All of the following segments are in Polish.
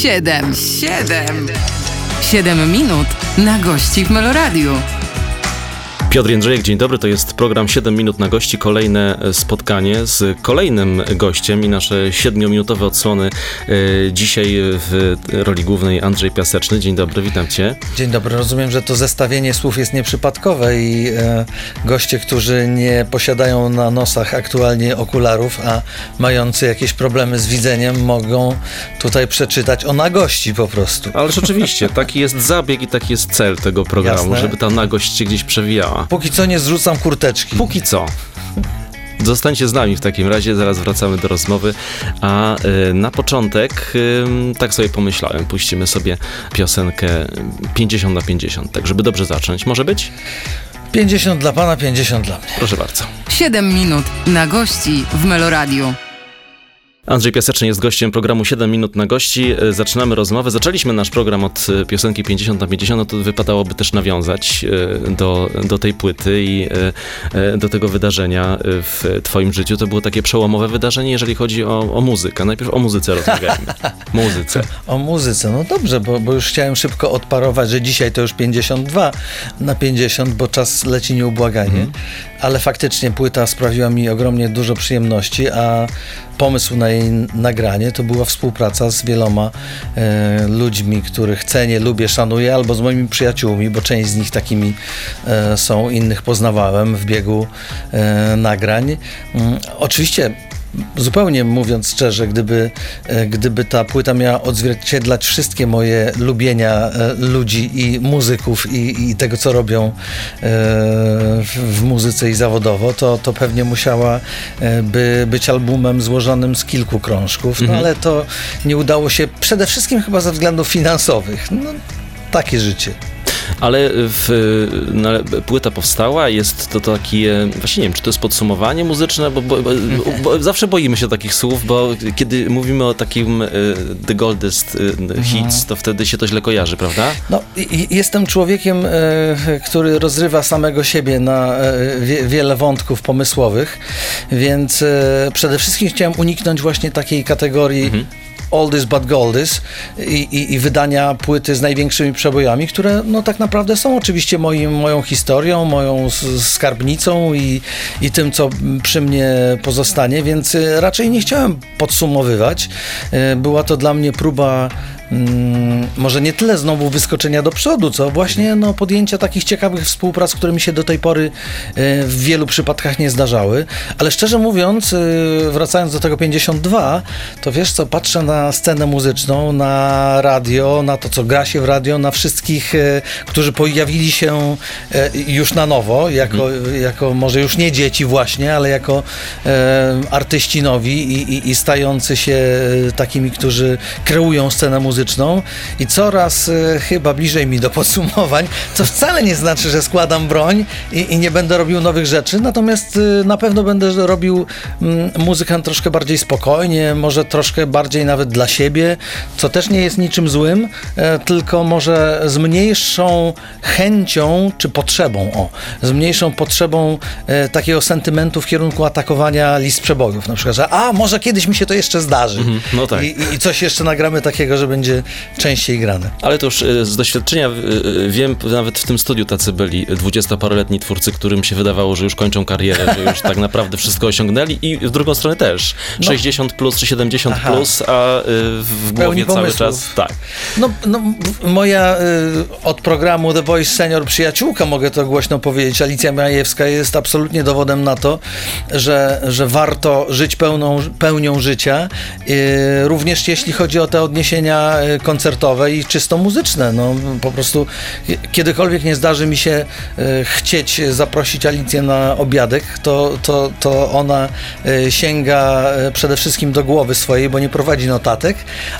Siedem, siedem, siedem minut na gości w Meloradiu. Piotr Jędrzejek, dzień dobry. To jest program 7 minut na gości. Kolejne e, spotkanie z kolejnym gościem i nasze 7-minutowe odsłony e, dzisiaj w roli głównej Andrzej Piaseczny. Dzień dobry, witam cię. Dzień dobry. Rozumiem, że to zestawienie słów jest nieprzypadkowe i e, goście, którzy nie posiadają na nosach aktualnie okularów, a mający jakieś problemy z widzeniem, mogą tutaj przeczytać o nagości po prostu. Ale rzeczywiście, taki jest zabieg i taki jest cel tego programu, Jasne. żeby ta nagość się gdzieś przewijała. Póki co nie zrzucam kurteczki. Póki co. Zostańcie z nami w takim razie, zaraz wracamy do rozmowy. A y, na początek, y, tak sobie pomyślałem, puścimy sobie piosenkę 50 na 50, tak żeby dobrze zacząć. Może być? 50 dla pana, 50 dla mnie. Proszę bardzo. Siedem minut na gości w Meloradiu. Andrzej Piaseczny jest gościem programu 7 minut na gości. E, Zaczynamy rozmowę. Zaczęliśmy nasz program od e, piosenki 50 na 50, no to wypadałoby też nawiązać e, do, do tej płyty i do tego wydarzenia w twoim życiu. To było takie przełomowe wydarzenie, jeżeli chodzi o, o muzykę. Najpierw o muzyce rozmawiajmy. Muzyce. O muzyce, no dobrze, bo, bo już chciałem szybko odparować, że dzisiaj to już 52 na 50, bo czas leci nieubłaganie, ale faktycznie płyta sprawiła mi ogromnie dużo przyjemności, a pomysł na jej nagranie to była współpraca z wieloma e, ludźmi, których cenię, lubię, szanuję, albo z moimi przyjaciółmi, bo część z nich takimi e, są, innych poznawałem w biegu e, nagrań. Mm, oczywiście Zupełnie mówiąc szczerze, gdyby, e, gdyby ta płyta miała odzwierciedlać wszystkie moje lubienia e, ludzi i muzyków i, i tego, co robią e, w, muzyce i zawodowo, to, to pewnie musiała by być albumem złożonym z kilku krążków, no ale to nie udało się przede wszystkim chyba ze względów finansowych. No, takie życie. Ale w, no, płyta powstała, jest to takie, właśnie nie wiem, czy to jest podsumowanie muzyczne, bo, bo, bo, zawsze boimy się takich słów, bo kiedy mówimy o takim y, The Goldest y, Hits, to wtedy się to źle kojarzy, prawda? No, jestem człowiekiem, e, który rozrywa samego siebie na e, wie, wiele wątków pomysłowych, więc e, przede wszystkim chciałem uniknąć właśnie takiej kategorii Oldest but Goldest i, i, i wydania płyty z największymi przebojami, które no tak naprawdę są oczywiście moim, moją historią, moją skarbnicą i, i tym, co przy mnie pozostanie, więc e, raczej nie chciałem podsumowywać. E, Była to dla mnie próba mm, może nie tyle znowu wyskoczenia do przodu, co właśnie no, podjęcia takich ciekawych współprac, które mi się do tej pory e, w wielu przypadkach nie zdarzały. Ale szczerze mówiąc, e, wracając do tego 52, to wiesz co, patrzę na scenę muzyczną, na radio, na to, co gra się w radio, na wszystkich, e, którzy pojawili się już na nowo, jako, jako może już nie dzieci właśnie, ale jako artyści nowi i, i, i stający się takimi, którzy kreują scenę muzyczną i coraz e, chyba bliżej mi do podsumowań, co wcale nie znaczy, że składam broń i, i nie będę robił nowych rzeczy, natomiast e, na pewno będę robił mm, muzykę troszkę bardziej spokojnie, może troszkę bardziej nawet dla siebie, co też nie jest niczym złym, e, tylko może z mniejszą chęcią czy potrzebą, o, z mniejszą potrzebą e, takiego sentymentu w kierunku atakowania list przebojów, na przykład, że a może kiedyś mi się to jeszcze zdarzy no tak. I- i coś jeszcze nagramy takiego, że będzie częściej grane. Ale to już y, z doświadczenia y, y, wiem, nawet w tym studiu tacy byli dwudziestoparoletni twórcy, którym się wydawało, że już kończą karierę, że już tak naprawdę wszystko osiągnęli i w drugą stronę też. 60 plus czy 70 Aha. plus, a w głowie cały czas tak. No, no moja od programu The Voice Senior przyjaciółka, mogę to głośno powiedzieć, Alicja Majewska jest absolutnie dowodem na to, że, że warto żyć pełną, pełnią życia, również jeśli chodzi o te odniesienia koncertowe i czysto muzyczne. No, po prostu kiedykolwiek nie zdarzy mi się y, chcieć zaprosić Alicję na obiadek, to, to, to ona y, sięga przede wszystkim do głowy swojej, bo nie prowadzi notatek,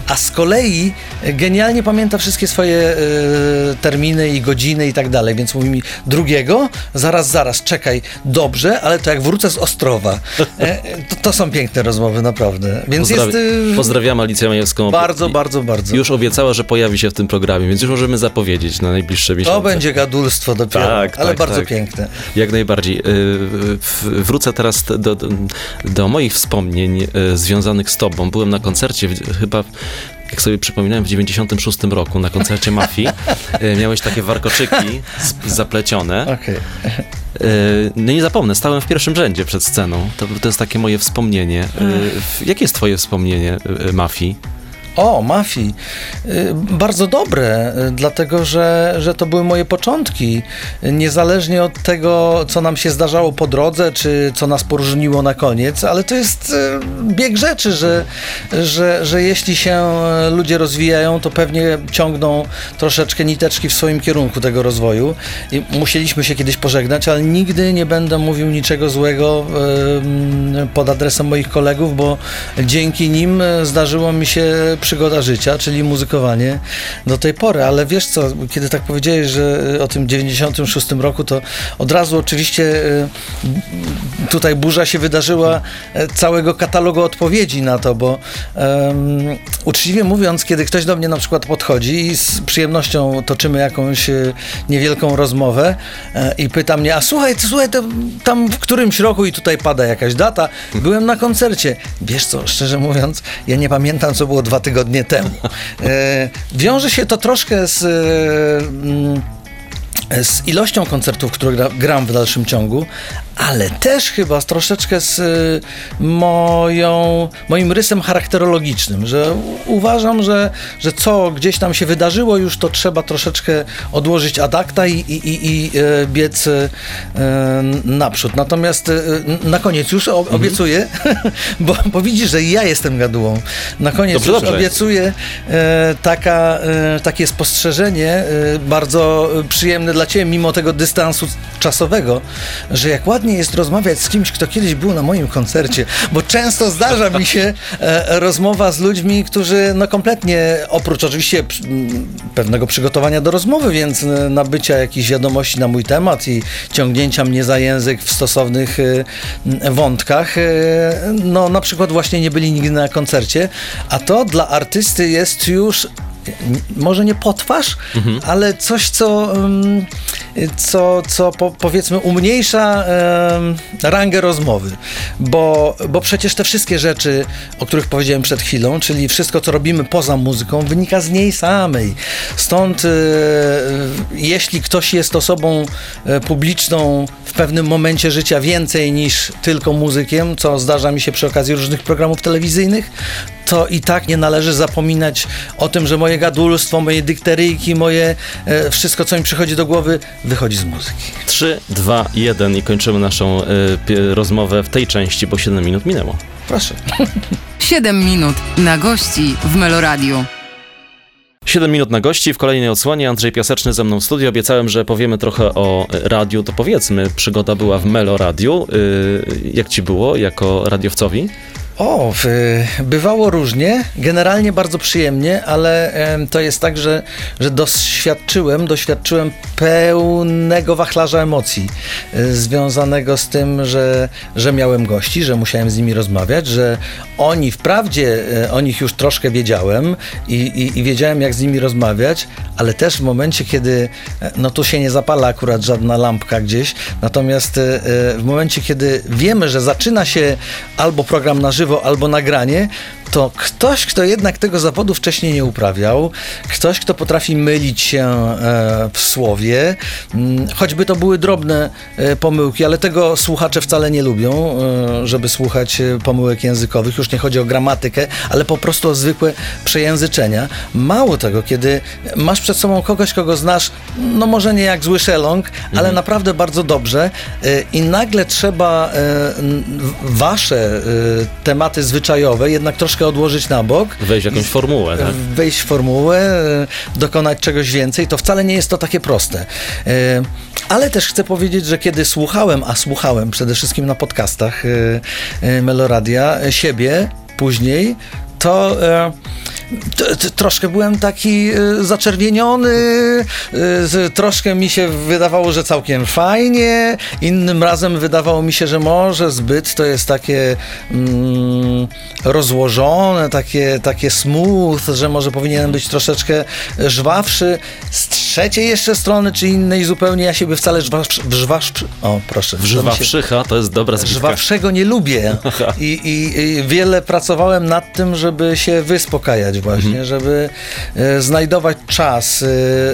a z kolei genialnie pamięta wszystkie swoje terminy i godziny i tak dalej, więc mówi mi drugiego, zaraz, zaraz, czekaj, dobrze, ale to jak wrócę z Ostrowa. E, to, to są piękne rozmowy, naprawdę. Więc Pozdrawi- jest Pozdrawiam Alicję Majewską. bardzo, I- bardzo, bardzo. Już obiecała, że pojawi się w tym programie, więc już możemy zapowiedzieć na najbliższe miesiące. to będzie gadulstwo dopiero, Tak, ale tak, bardzo tak. piękne. Jak najbardziej. Y, Wrócę teraz do, do, moich wspomnień y, związanych z tobą. Byłem na koncercie chyba jak sobie przypominałem, w 96 roku na koncercie Mafii e, miałeś takie warkoczyki zaplecione. E, No nie zapomnę, stałem w pierwszym rzędzie przed sceną. To, to jest takie moje wspomnienie. W- Jakie jest twoje wspomnienie Mafii? O, Mafii. Y, Bardzo dobre, y, dlatego że, że to były moje początki. Niezależnie od tego, co nam się zdarzało po drodze, czy co nas poróżniło na koniec, ale to jest y, bieg rzeczy, że, że, że jeśli się ludzie rozwijają, to pewnie ciągną troszeczkę niteczki w swoim kierunku tego rozwoju. I musieliśmy się kiedyś pożegnać, ale nigdy nie będę mówił niczego złego pod adresem moich kolegów, bo dzięki nim zdarzyło mi się przygoda życia, czyli muzykowanie do tej pory. Ale wiesz co, kiedy tak powiedziałeś, że y, o tym 96 roku, to od razu oczywiście y, tutaj burza się wydarzyła e, całego katalogu odpowiedzi na to, bo um, uczciwie mówiąc, kiedy ktoś do mnie na przykład podchodzi i z przyjemnością toczymy jakąś e, niewielką rozmowę e, i pyta mnie, a słuchaj, słuchaj, tam w którymś roku i tutaj pada jakaś data, byłem na koncercie. Wiesz co, szczerze mówiąc, ja nie pamiętam, co było dwa tygodnie temu. E, wiąże się to troszkę z... e, mm, z ilością koncertów, które gra, gram w dalszym ciągu, ale też chyba z troszeczkę z y, moją, moim rysem charakterologicznym, że uważam, że, że co gdzieś tam się wydarzyło, już to trzeba troszeczkę odłożyć ad acta i, i, i, i e, biec e, naprzód. Natomiast na koniec już o, obiecuję, bo, bo widzisz, że ja jestem gadułą. Na koniec Dobrze, już dobrze. obiecuję taka, takie spostrzeżenie bardzo przyjemne dla Ciebie, mimo tego dystansu czasowego, że jak ładnie jest rozmawiać z kimś, kto kiedyś był na moim koncercie, bo często zdarza mi się e, rozmowa z ludźmi, którzy no kompletnie, oprócz oczywiście p- pewnego przygotowania do rozmowy, więc e, nabycia jakichś wiadomości na mój temat i ciągnięcia mnie za język w stosownych e, wątkach, e, no na przykład właśnie nie byli nigdy na koncercie, a to dla artysty jest już może nie potwarz, ale coś, co, co, co po, powiedzmy umniejsza rangę rozmowy. Bo, bo przecież te wszystkie rzeczy, o których powiedziałem przed chwilą, czyli wszystko, co robimy poza muzyką, wynika z niej samej. Stąd, y, jeśli ktoś jest osobą e, publiczną w pewnym momencie życia więcej niż tylko muzykiem, co zdarza mi się przy okazji różnych programów telewizyjnych, to i tak nie należy zapominać o tym, że moje gadulstwo, moje dykteryjki, moje e, wszystko, co mi przychodzi do głowy, wychodzi z muzyki. 3, 2, 1 i kończymy naszą pie- rozmowę w tej części, bo 7 minut minęło. Proszę. 7 minut na gości w Meloradiu. 7 minut na gości w kolejnej odsłonie. Andrzej Piaseczny ze mną w studiu. Obiecałem, że powiemy trochę o radiu. To powiedzmy, przygoda była w Melo Radiu. Y, Jak ci było jako radiowcowi? O, bywało różnie, generalnie bardzo przyjemnie, ale to jest tak, że, że doświadczyłem, doświadczyłem pełnego wachlarza emocji y, związanego z tym, że, że miałem gości, że musiałem z nimi rozmawiać, że oni, wprawdzie y, o nich już troszkę wiedziałem i, i, i wiedziałem, jak z nimi rozmawiać, ale też w momencie, kiedy, e, no tu się nie zapala akurat żadna lampka gdzieś, natomiast e, e, w momencie, kiedy wiemy, że zaczyna się albo program na żywo, albo nagranie, to ktoś, kto jednak tego zawodu wcześniej nie uprawiał, ktoś, kto potrafi mylić się e, w słowie, mm, choćby to były drobne e, pomyłki, ale tego słuchacze wcale nie lubią, e, żeby słuchać pomyłek językowych. Już nie chodzi o gramatykę, ale po prostu o zwykłe przejęzyczenia. Mało tego, kiedy masz przed sobą kogoś, kogo znasz, no może nie jak zły szelong, ale naprawdę bardzo dobrze i nagle trzeba wasze tematy zwyczajowe jednak troszkę odłożyć na bok Wejść w jakąś formułę, tak? wejść w formułę, e, dokonać czegoś więcej, to wcale nie jest to takie proste. E, Ale też chcę powiedzieć, że kiedy słuchałem, a słuchałem przede wszystkim na podcastach e, Meloradia siebie później, to troszkę byłem taki e, zaczerwieniony, z- troszkę mi się wydawało, że całkiem fajnie, innym razem wydawało mi się, że może zbyt to jest takie mm, rozłożone, takie, takie smooth, że może powinienem być troszeczkę żwawszy. Z trzeciej jeszcze strony, czy innej zupełnie, ja siebie wcale żwawszy, żwawszy, o proszę. Żwawszycha to jest dobra zbitka. Żwawszego nie lubię I, i, i wiele pracowałem nad tym, żeby się wyspokajać młody właśnie, żeby e, znajdować czas e,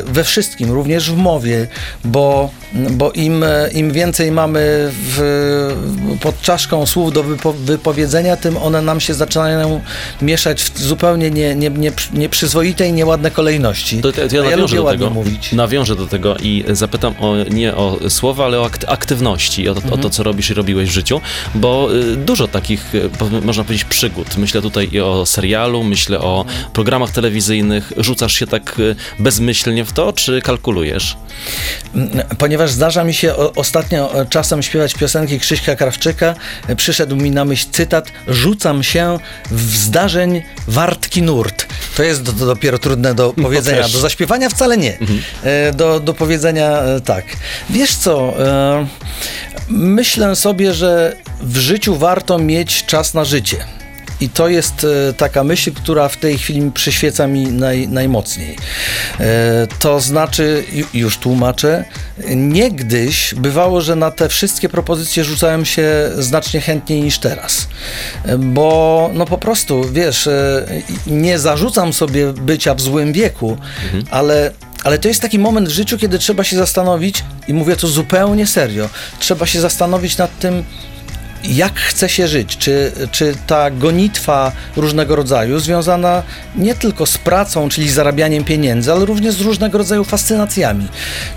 we wszystkim, również w mowie, bo, bo im, e, im więcej mamy w, pod czaszką słów do wypo, wypowiedzenia, tym one nam się zaczynają mieszać w zupełnie nie, nie, nie, nieprzyzwoite i nieładne kolejności. To, to ja, ja nawiążę do tego, mówić. nawiążę do tego i zapytam o, nie o słowa, ale o akt, aktywności, o, to- Mhm. o to, co robisz i robiłeś w życiu, bo y, dużo takich, można powiedzieć, przygód. Myślę tutaj i o serialu, myślę o programach telewizyjnych. Rzucasz się tak y, bezmyślnie w to, czy kalkulujesz? Ponieważ zdarza mi się ostatnio e, czasem śpiewać piosenki Krzyśka Krawczyka, e, przyszedł mi na myśl cytat Rzucam się w zdarzeń wartki nurt. To jest do, to dopiero trudne do powiedzenia. też. Do zaśpiewania wcale nie. E, Do, do powiedzenia tak. Wiesz co, myślę sobie, że w życiu warto mieć czas na życie. I to jest e, taka myśl, która w tej chwili przyświeca mi naj, najmocniej. E, to znaczy, ju- już tłumaczę, niegdyś bywało, że na te wszystkie propozycje rzucałem się znacznie chętniej niż teraz. E, Bo no po prostu, wiesz, nie zarzucam sobie bycia w złym wieku, ale ale to jest taki moment w życiu, kiedy trzeba się zastanowić, i mówię to zupełnie serio, trzeba się zastanowić nad tym, jak chce się żyć? Czy, czy ta gonitwa różnego rodzaju, związana nie tylko z pracą, czyli zarabianiem pieniędzy, ale również z różnego rodzaju fascynacjami,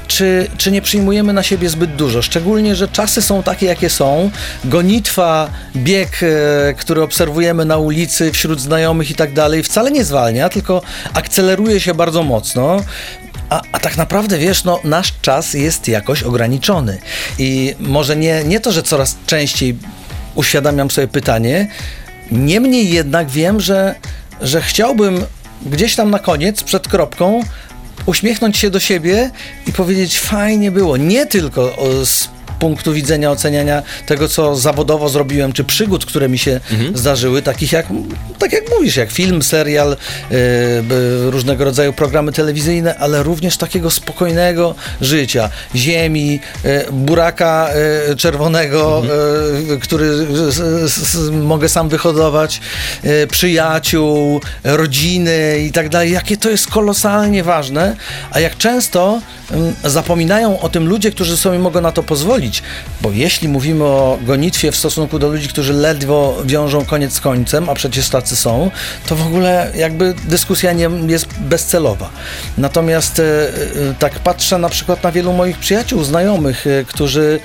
czy, czy nie przyjmujemy na siebie zbyt dużo? Szczególnie, że czasy są takie, jakie są. Gonitwa, bieg, e, który obserwujemy na ulicy, wśród znajomych i tak dalej, wcale nie zwalnia, tylko akceleruje się bardzo mocno. A, a tak naprawdę, wiesz, no, nasz czas jest jakoś ograniczony. I może nie, nie to, że coraz częściej uświadamiam sobie pytanie, niemniej jednak wiem, że, że chciałbym gdzieś tam na koniec, przed kropką, uśmiechnąć się do siebie i powiedzieć, fajnie było. Nie tylko z punktu widzenia oceniania tego, co zawodowo zrobiłem, czy przygód, które mi się zdarzyły, takich jak, tak jak mówisz, jak film, serial, yy, różnego rodzaju programy telewizyjne, ale również takiego spokojnego życia, ziemi, yy, buraka yy, czerwonego, yy, który mogę sam wyhodować, przyjaciół, rodziny i tak dalej. Jakie to jest kolosalnie ważne, a jak często ym, zapominają o tym ludzie, którzy sobie mogą na to pozwolić, bo jeśli mówimy o gonitwie w stosunku do ludzi, którzy ledwo wiążą koniec z końcem, a przecież tacy są, to w ogóle jakby dyskusja nie jest bezcelowa. Natomiast e, e, tak patrzę na przykład na wielu moich przyjaciół, znajomych, e, którzy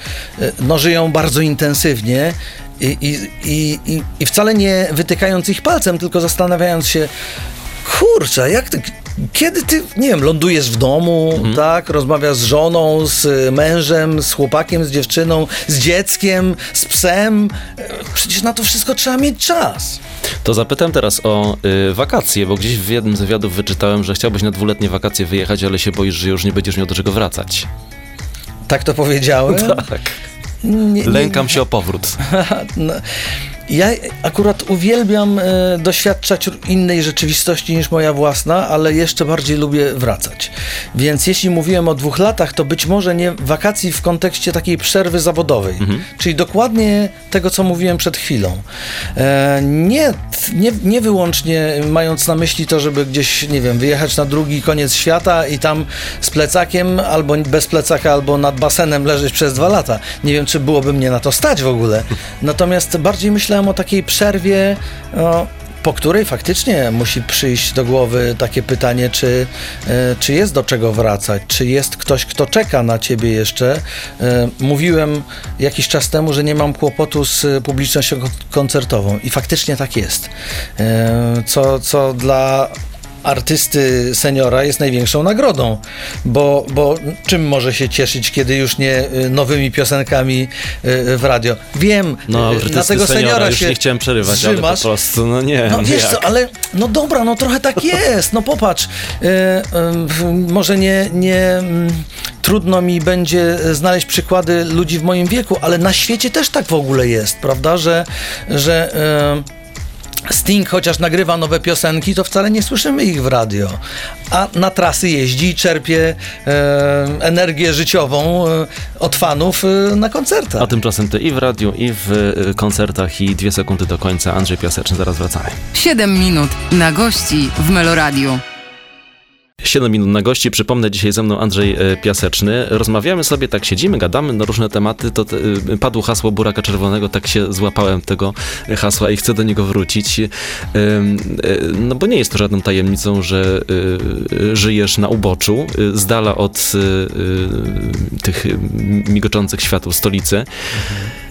no, żyją bardzo intensywnie i, i, i, i, wcale nie wytykając ich palcem, tylko zastanawiając się, kurczę, jak kiedy ty, nie wiem, lądujesz w domu, tak, rozmawiasz z żoną, z y, mężem, z chłopakiem, z dziewczyną, z dzieckiem, z psem, E, przecież na to wszystko trzeba mieć czas. To zapytam teraz o y, wakacje, bo gdzieś w jednym z wywiadów wyczytałem, że chciałbyś na dwuletnie wakacje wyjechać, ale się boisz, że już nie będziesz miał do czego wracać. Tak to powiedziałem. Tak. Nie- nie- Lękam się o powrót. No, ja akurat uwielbiam e, doświadczać innej rzeczywistości niż moja własna, ale jeszcze bardziej lubię wracać. Więc jeśli mówiłem o dwóch latach, to być może nie wakacji w kontekście takiej przerwy zawodowej, czyli dokładnie tego, co mówiłem przed chwilą. E, nie, nie, nie wyłącznie mając na myśli to, żeby gdzieś, nie wiem, wyjechać na drugi koniec świata i tam z plecakiem, albo bez plecaka, albo nad basenem leżeć przez dwa lata. Nie wiem, czy byłoby mnie na to stać w ogóle. Natomiast bardziej myślałem o takiej przerwie, po której faktycznie musi przyjść do głowy takie pytanie, czy, e, czy jest do czego wracać, czy jest ktoś, kto czeka na ciebie jeszcze. E, Mówiłem jakiś czas temu, że nie mam kłopotu z publicznością kon- koncertową i faktycznie tak jest. E, Co, co dla artysty seniora jest największą nagrodą, bo, bo czym może się cieszyć, kiedy już nie y, nowymi piosenkami y, w radio? Wiem, No, y, artysty dlatego seniora, seniora już się nie chciałem przerywać, ale po zżymasz. prostu, no nie, No wiesz jak? co, ale no dobra, no trochę tak jest, no popatrz, y, y, może nie, nie mm, trudno mi będzie znaleźć przykłady ludzi w moim wieku, ale na świecie też tak w ogóle jest, prawda, że, że y, Sting chociaż nagrywa nowe piosenki, to wcale nie słyszymy ich w radio. A na trasy jeździ i czerpie e, energię życiową e, od fanów e, na koncertach. A tymczasem ty i w radiu, i w y, koncertach, i dwie sekundy do końca. Andrzej Piaseczny, zaraz wracamy. 7 minut na gości w Meloradiu. 7 minut na gości. Przypomnę, dzisiaj ze mną Andrzej e, Piaseczny. Rozmawiamy sobie, tak siedzimy, gadamy na różne tematy. To e, padło hasło Buraka Czerwonego, tak się złapałem tego hasła i chcę do niego wrócić. E, no bo nie jest to żadną tajemnicą, że żyjesz na uboczu, z dala od tych migoczących światł stolicy. Mhm.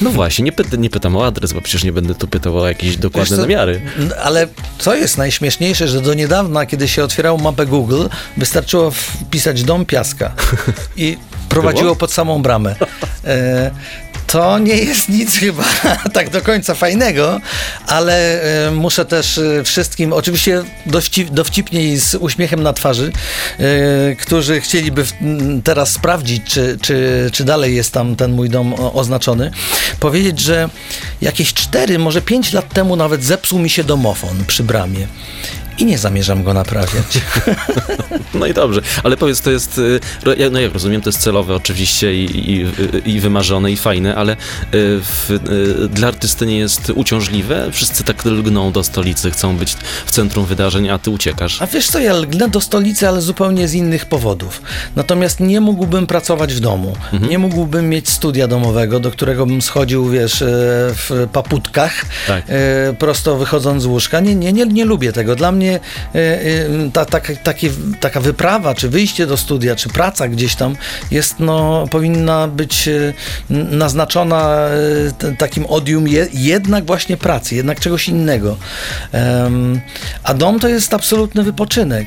No właśnie, nie, nie pytam o adres, bo przecież nie będę tu pytał o jakieś dokładne namiary. Ale co jest najśmieszniejsze, że do niedawna, kiedy się otwierało mapę Google, wystarczyło wpisać dom piaska i prowadziło Było? pod samą bramę. E, to nie jest nic chyba tak do końca fajnego, ale e, muszę też e, wszystkim, oczywiście dowcip, dowcipnie i z uśmiechem na twarzy, e, którzy chcieliby teraz sprawdzić, czy, czy, czy dalej jest tam ten mój dom oznaczony, powiedzieć, że jakieś 4, może 5 lat temu nawet zepsuł mi się domofon przy bramie i nie zamierzam go naprawiać. No i dobrze, ale powiedz, to jest, y, no jak rozumiem, to jest celowe oczywiście i, i, i wymarzone i fajne, ale y, w, y, dla artysty nie jest uciążliwe? Wszyscy tak lgną do stolicy, chcą być w centrum wydarzeń, a ty uciekasz. A wiesz co, ja lgnę do stolicy, ale zupełnie z innych powodów. Natomiast nie mógłbym pracować w domu. Mhm. Nie mógłbym mieć studia domowego, do którego bym schodził, wiesz, e, w paputkach, tak. E, prosto wychodząc z łóżka. Nie, nie, nie, nie lubię tego. Dla mnie mnie e, e, ta, ta, taka wyprawa, czy wyjście do studia, czy praca gdzieś tam jest, no, powinna być e, naznaczona takim odium jednak właśnie pracy, jednak czegoś innego. A dom to jest absolutny wypoczynek.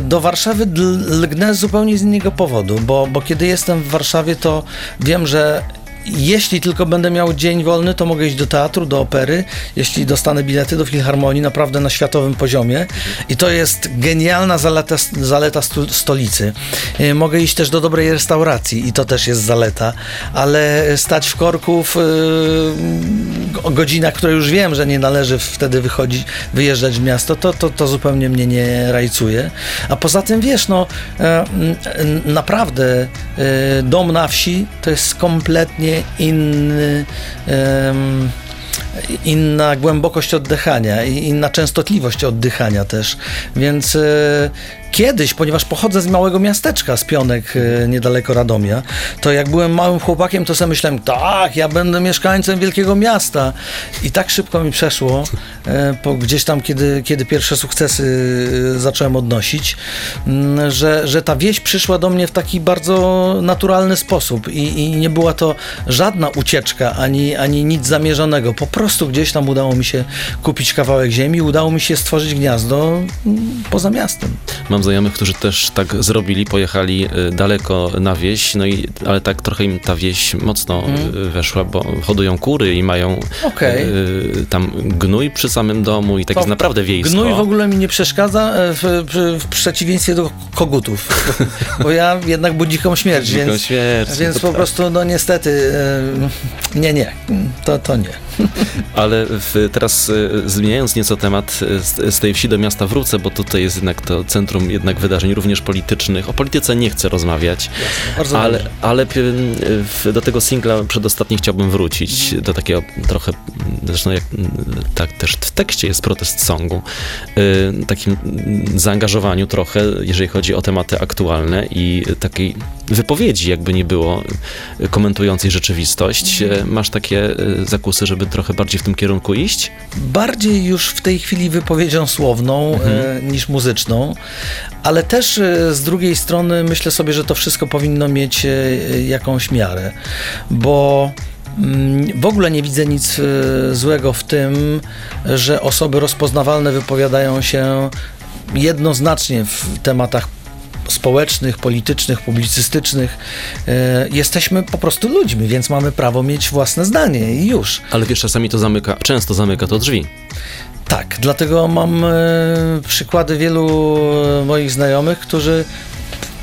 Do Warszawy lgnę zupełnie z innego powodu, bo, bo kiedy jestem w Warszawie, to wiem, że jeśli tylko będę miał dzień wolny, to mogę iść do teatru, do opery, jeśli dostanę bilety do filharmonii, naprawdę na światowym poziomie. I to jest genialna zaleta, zaleta stolicy. E, mogę iść też do dobrej restauracji i to też jest zaleta, ale stać w korku w o godzinach, które już wiem, że nie należy wtedy wychodzić, wyjeżdżać w miasto, to, to, to zupełnie mnie nie rajcuje. A poza tym, wiesz, no e, naprawdę e, dom na wsi to jest kompletnie inny. Um, inna głębokość oddychania i inna częstotliwość oddychania też. Więc e, kiedyś, ponieważ pochodzę z małego miasteczka, z Pionek, e, niedaleko Radomia, to jak byłem małym chłopakiem, to sobie myślałem, tak, ja będę mieszkańcem wielkiego miasta. I tak szybko mi przeszło, po gdzieś tam, kiedy, kiedy pierwsze sukcesy zacząłem odnosić, mm, że, że ta wieś przyszła do mnie w taki bardzo naturalny sposób i, i nie była to żadna ucieczka, ani, ani nic zamierzonego. Po prostu gdzieś tam udało mi się kupić kawałek ziemi, udało mi się stworzyć gniazdo mm, poza miastem. Mam znajomych, którzy też tak zrobili, pojechali y, daleko na wieś, no i ale tak trochę im ta wieś mocno mm. weszła, bo hodują kury i mają okay. y, tam gnój przy samym domu i tak to jest naprawdę wiejsko. Gnój w ogóle mi nie przeszkadza e, w, w, w przeciwieństwie do kogutów, bo ja jednak budzikom śmierć, więc, śmierć, więc po tak. prostu no niestety e, nie, nie, to, to nie. Ale w, teraz e, zmieniając nieco temat e, z, z, tej wsi do miasta wrócę, bo tutaj jest jednak to centrum jednak wydarzeń również politycznych. O polityce nie chcę rozmawiać, Jasne, ale, ale w, do tego singla przedostatni chciałbym wrócić, do takiego trochę, zresztą jak tak też w tekście jest protest songu, takim zaangażowaniu trochę, jeżeli chodzi o tematy aktualne i takiej wypowiedzi, jakby nie było, komentującej rzeczywistość. Masz takie zakusy, żeby trochę bardziej w tym kierunku iść? Bardziej już w tej chwili wypowiedzią słowną mhm. e, niż muzyczną, ale też e, z drugiej strony myślę sobie, że to wszystko powinno mieć e, jakąś miarę, bo mm, w ogóle nie widzę nic złego w tym, że osoby rozpoznawalne wypowiadają się jednoznacznie w tematach społecznych, politycznych, publicystycznych. E, jesteśmy po prostu ludźmi, więc mamy prawo mieć własne zdanie i już. Ale wiesz, czasami to zamyka, często zamyka to drzwi. Tak, dlatego mam e, przykłady wielu moich znajomych, którzy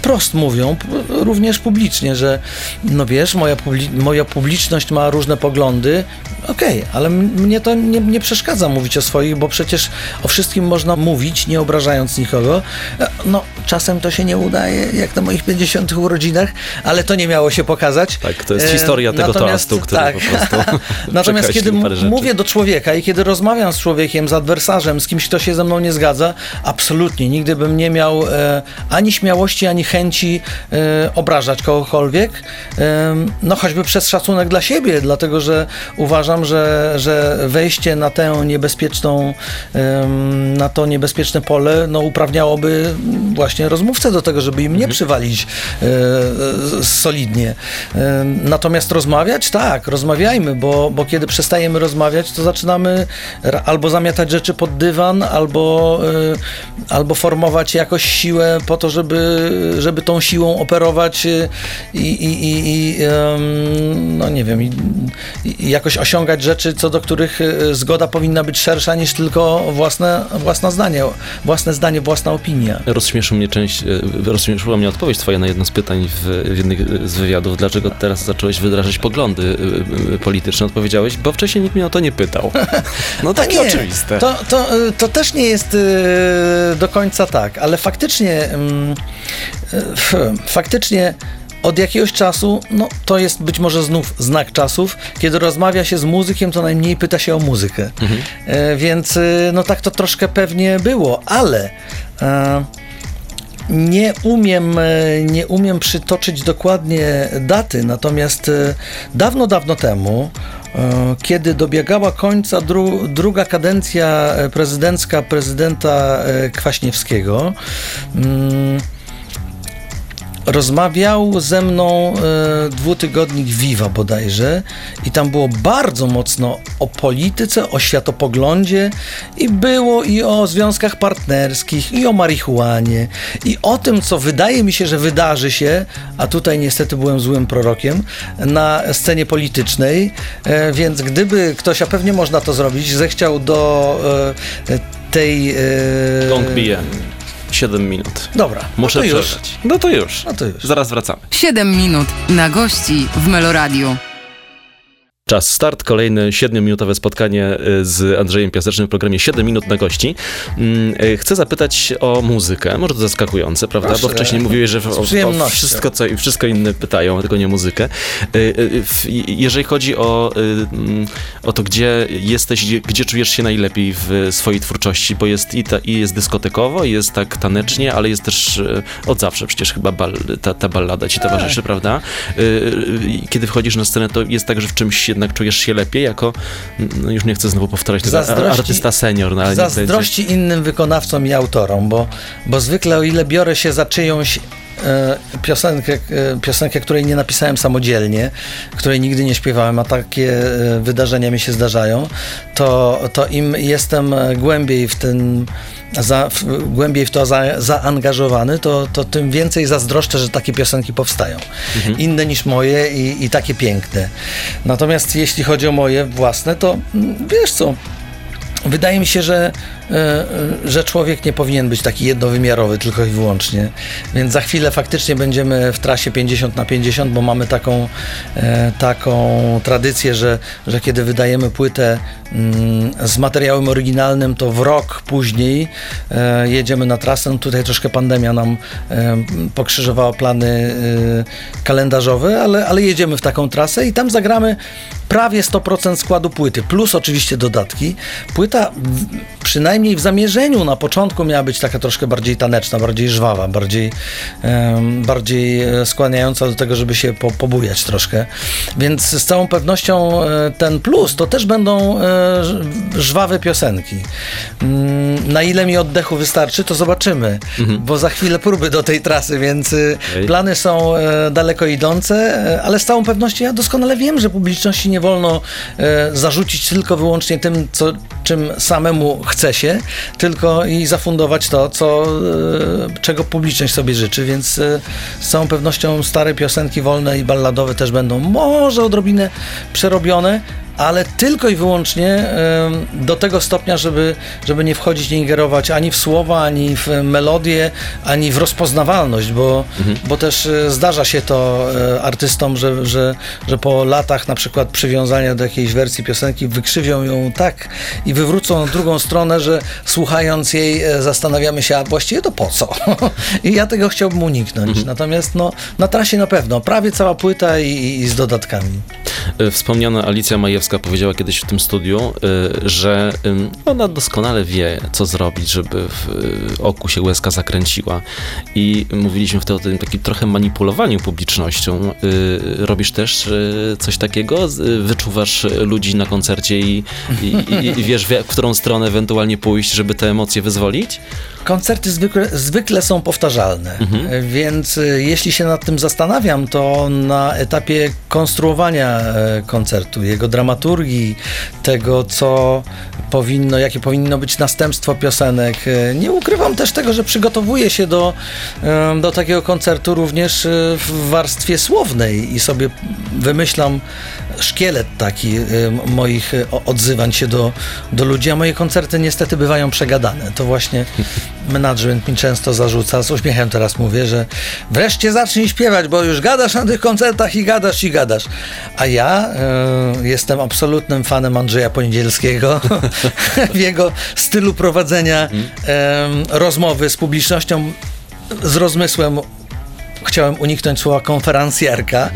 wprost mówią, również publicznie, że no wiesz, moja, publi- moja publiczność ma różne poglądy, okej, ale m- mnie to nie, nie przeszkadza mówić o swoich, bo przecież o wszystkim można mówić, nie obrażając nikogo. E, No, czasem to się nie udaje, jak na moich 50 urodzinach, ale to nie miało się pokazać. Tak, to jest E, historia tego natomiast- toastu, który tak. po prostu Natomiast kiedy mówię do człowieka i kiedy rozmawiam z człowiekiem, z adwersarzem, z kimś, kto się ze mną nie zgadza, absolutnie nigdy bym nie miał e, ani śmiałości, ani chęci e, obrażać kogokolwiek. E, no choćby przez szacunek dla siebie, dlatego że uważam, że, że wejście na tę niebezpieczną, em, na to niebezpieczne pole, no uprawniałoby właśnie rozmówcę do tego, żeby im nie przywalić e, e, solidnie. E, Natomiast rozmawiać, tak, rozmawiajmy, bo, bo kiedy przestajemy rozmawiać, to zaczynamy albo zamiatać rzeczy pod dywan, albo, e, albo formować jakoś siłę po to, żeby, żeby tą siłą operować e, i, i, i, i no nie wiem, jakoś osiągać rzeczy, co do których e, zgoda powinna być szersza niż tylko własne, własne zdanie, własne zdanie, własna opinia. Rozśmieszył mnie część, e, rozśmieszyła mnie odpowiedź twoja na jedno z pytań w, w jednym z wywiadów. Dlaczego teraz zacząłeś wyrażać poglądy polityczne? Odpowiedziałeś, bo wcześniej nikt mnie o to nie pytał. No takie Nie, oczywiste. To, to, y, to też nie jest y, do końca tak, ale faktycznie, mm, y, faktycznie od jakiegoś czasu, no to jest być może znów znak czasów, kiedy rozmawia się z muzykiem, to najmniej pyta się o muzykę. E, Więc y, no tak to troszkę pewnie było, ale e, nie umiem, e, nie umiem przytoczyć dokładnie daty, natomiast e, dawno, dawno temu, e, kiedy dobiegała końca dru, druga kadencja e, prezydencka prezydenta e, Kwaśniewskiego, mm, rozmawiał ze mną e, dwutygodnik Viva bodajże i tam było bardzo mocno o polityce, o światopoglądzie i było i o związkach partnerskich, i o marihuanie, i o tym, co wydaje mi się, że wydarzy się, a tutaj niestety byłem złym prorokiem, na scenie politycznej, e, więc gdyby ktoś, a pewnie można to zrobić, zechciał do e, tej... e, Gong bije. 7 minut. Dobra, Muszę no to już. przerwać. No to już. No to już. Zaraz wracamy. 7 minut na gości w Meloradiu. Czas start, kolejne 7-minutowe spotkanie y, z Andrzejem Piasecznym w programie 7 minut na gości. Mm, y, Chcę zapytać o muzykę, może to zaskakujące, prawda? Proszę. Bo wcześniej mówiłeś, że o, o wszystko, co, i wszystko inne pytają, tylko nie muzykę. Y, Jeżeli chodzi o, mm, o to, gdzie jesteś, gdzie, gdzie czujesz się najlepiej w swojej twórczości, bo jest i, ta, i jest dyskotekowo, i jest tak tanecznie, ale jest też od zawsze przecież chyba bal, ta, ta ballada ci towarzyszy, prawda? Kiedy wchodzisz na scenę, to jest tak, że w czymś jednak czujesz się lepiej, jako, no już nie chcę znowu powtarzać tego, Zazdrości- artysta senior, no ale będzie. Zazdrości innym wykonawcom i autorom, bo, bo zwykle o ile biorę się za czyjąś piosenkę, e, piosenkę, której nie napisałem samodzielnie, której nigdy nie śpiewałem, a takie e, wydarzenia mi się zdarzają, to, to im jestem e, głębiej w ten za, w, głębiej w to za, zaangażowany, to, to tym więcej zazdroszczę, że takie piosenki powstają. Inne niż moje i, i takie piękne. Natomiast jeśli chodzi o moje własne, to mm, wiesz co, Wydaje mi się, że, e, e, że człowiek nie powinien być taki jednowymiarowy tylko i wyłącznie. Więc za chwilę faktycznie będziemy w trasie 50 na 50, bo mamy taką, e, taką tradycję, że, że kiedy wydajemy płytę mm, z materiałem oryginalnym, to w rok później e, jedziemy na trasę. No Tutaj troszkę pandemia nam e, pokrzyżowała plany e, kalendarzowe, ale, ale jedziemy w taką trasę i tam zagramy prawie 100% składu płyty, plus oczywiście dodatki. Płyta w, przynajmniej w zamierzeniu na początku miała być taka troszkę bardziej taneczna, bardziej żwawa, bardziej, bardziej e, skłaniająca do tego, żeby się po, pobujać troszkę. Więc z całą pewnością e, ten plus to też będą e, żwawe piosenki. Mm, Na ile mi oddechu wystarczy, to zobaczymy, bo za chwilę próby do tej trasy, więc plany są daleko idące, ale z całą pewnością ja doskonale wiem, że publiczności nie wolno zarzucić tylko wyłącznie tym, co, czym samemu chce się, tylko i zafundować to, co, e, czego publiczność sobie życzy, więc e, z całą pewnością stare piosenki wolne i balladowe też będą może odrobinę przerobione, ale tylko i wyłącznie do tego stopnia, żeby, żeby nie wchodzić, nie ingerować ani w słowa, ani w melodię, ani w rozpoznawalność, bo, bo też e, zdarza się to e, artystom, że, że, że po latach na przykład przywiązania do jakiejś wersji piosenki wykrzywią ją tak i wywrócą na drugą stronę, że słuchając jej e, zastanawiamy się, a właściwie to po co? I ja tego chciałbym uniknąć. Natomiast no, na trasie na pewno, prawie cała płyta i, i z dodatkami. E, Wspomniana Alicja Majewska powiedziała kiedyś w tym studiu, e, że ona doskonale wie, co zrobić, żeby w e, oku się łezka zakręciła. I mówiliśmy wtedy o tym takim trochę manipulowaniu publicznością. Robisz też coś takiego? Wyczuwasz ludzi na koncercie i, i, i, wiesz, w którą stronę ewentualnie pójść, żeby te emocje wyzwolić? Koncerty zwykle, zwykle są powtarzalne, e, więc jeśli się nad tym zastanawiam, to na etapie konstruowania koncertu, jego dramaturgii, tego, co powinno, jakie powinno być następstwo piosenek. e, Nie ukrywam też tego, że przygotowuję się do, e, do takiego koncertu również e, w warstwie słownej i sobie wymyślam szkielet taki e, moich o- odzywań się do, do ludzi, a moje koncerty niestety bywają przegadane. To właśnie management mi często zarzuca, z uśmiechem teraz mówię, że wreszcie zacznij śpiewać, bo już gadasz na tych koncertach i gadasz i gadasz. A ja e, jestem absolutnym fanem Andrzeja Poniedzielskiego w jego stylu prowadzenia e, rozmowy z publicznością z rozmysłem chciałem uniknąć słowa konferencjerka,